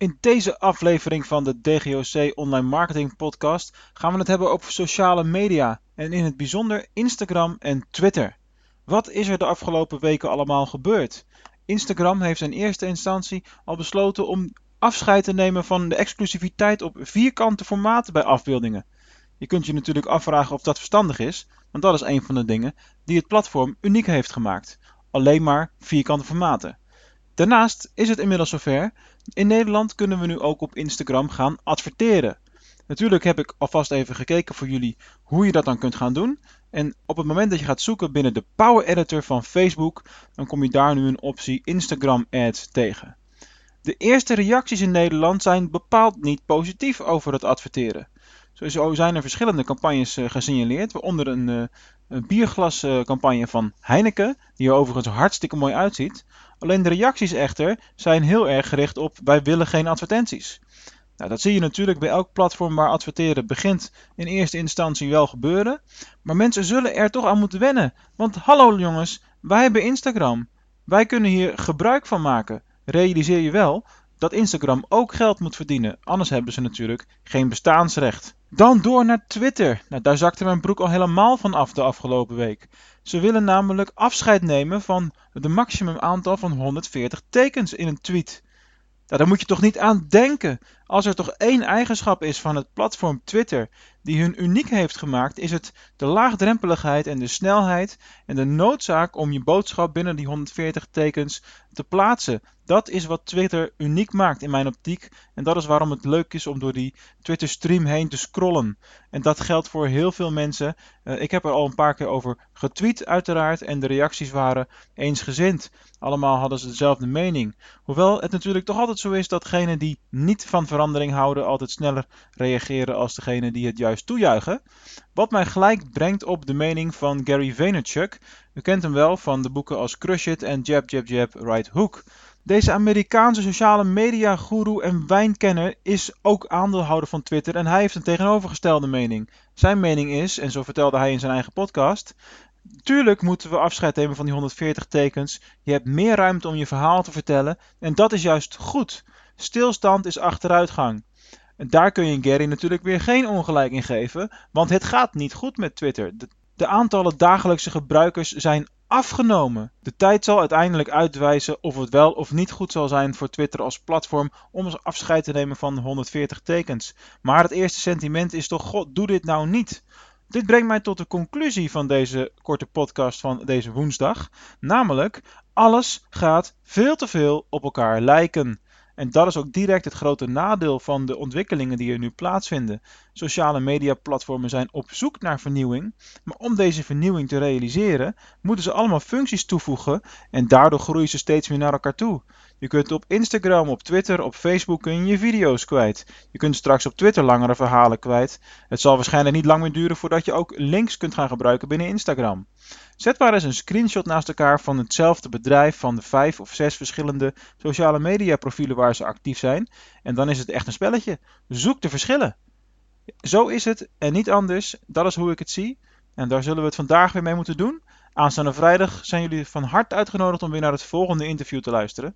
In deze aflevering van de DGOC Online Marketing Podcast gaan we het hebben over sociale media en in het bijzonder Instagram en Twitter. Wat is er de afgelopen weken allemaal gebeurd? Instagram heeft in eerste instantie al besloten om afscheid te nemen van de exclusiviteit op vierkante formaten bij afbeeldingen. Je kunt je natuurlijk afvragen of dat verstandig is, want dat is een van de dingen die het platform uniek heeft gemaakt. Alleen maar vierkante formaten. Daarnaast is het inmiddels zover. In Nederland kunnen we nu ook op Instagram gaan adverteren. Natuurlijk heb ik alvast even gekeken voor jullie hoe je dat dan kunt gaan doen. En op het moment dat je gaat zoeken binnen de Power Editor van Facebook, dan kom je daar nu een optie Instagram Ads tegen. De eerste reacties in Nederland zijn bepaald niet positief over het adverteren. Sowieso zijn er verschillende campagnes uh, gesignaleerd, waaronder een, een bierglascampagne van Heineken, die er overigens hartstikke mooi uitziet. Alleen de reacties echter zijn heel erg gericht op wij willen geen advertenties. Nou, dat zie je natuurlijk bij elk platform waar adverteren begint in eerste instantie wel gebeuren. Maar mensen zullen er toch aan moeten wennen. Want hallo jongens, wij hebben Instagram. Wij kunnen hier gebruik van maken. Realiseer je wel dat Instagram ook geld moet verdienen. Anders hebben ze natuurlijk geen bestaansrecht. Dan door naar Twitter. Nou, daar zakte mijn broek al helemaal van af de afgelopen week. Ze willen namelijk afscheid nemen van het maximum aantal van 140 tekens in een tweet. Nou, daar moet je toch niet aan denken. Als er toch één eigenschap is van het platform Twitter die hun uniek heeft gemaakt, is het de laagdrempeligheid en de snelheid en de noodzaak om je boodschap binnen die 140 tekens te plaatsen. Dat is wat Twitter uniek maakt in mijn optiek. En dat is waarom het leuk is om door die Twitter stream heen te scrollen. En dat geldt voor heel veel mensen. Uh, ik heb er al een paar keer over getweet uiteraard. En de reacties waren eensgezind. Allemaal hadden ze dezelfde mening. Hoewel het natuurlijk toch altijd zo is dat die niet van verandering houden altijd sneller reageren als degenen die het toejuichen. Wat mij gelijk brengt op de mening van Gary Vaynerchuk. U kent hem wel van de boeken als Crush It en Jab Jab Jab Right Hook. Deze Amerikaanse sociale media guru en wijnkenner is ook aandeelhouder van Twitter en hij heeft een tegenovergestelde mening. Zijn mening is, en zo vertelde hij in zijn eigen podcast, Tuurlijk moeten we afscheid nemen van die 140 tekens. Je hebt meer ruimte om je verhaal te vertellen en dat is juist goed. Stilstand is achteruitgang. Daar kun je Gary natuurlijk weer geen ongelijk in geven, want het gaat niet goed met Twitter. De, de aantallen dagelijkse gebruikers zijn afgenomen. De tijd zal uiteindelijk uitwijzen of het wel of niet goed zal zijn voor Twitter als platform om afscheid te nemen van 140 tekens. Maar het eerste sentiment is toch: God, doe dit nou niet. Dit brengt mij tot de conclusie van deze korte podcast van deze woensdag. Namelijk, alles gaat veel te veel op elkaar lijken. En dat is ook direct het grote nadeel van de ontwikkelingen die er nu plaatsvinden. Sociale mediaplatformen zijn op zoek naar vernieuwing, maar om deze vernieuwing te realiseren, moeten ze allemaal functies toevoegen en daardoor groeien ze steeds meer naar elkaar toe. Je kunt op Instagram, op Twitter, op Facebook kun je, je video's kwijt. Je kunt straks op Twitter langere verhalen kwijt. Het zal waarschijnlijk niet lang meer duren voordat je ook links kunt gaan gebruiken binnen Instagram. Zet maar eens een screenshot naast elkaar van hetzelfde bedrijf van de vijf of zes verschillende sociale media profielen waar ze actief zijn. En dan is het echt een spelletje. Zoek de verschillen. Zo is het en niet anders. Dat is hoe ik het zie. En daar zullen we het vandaag weer mee moeten doen. Aanstaande vrijdag zijn jullie van harte uitgenodigd om weer naar het volgende interview te luisteren.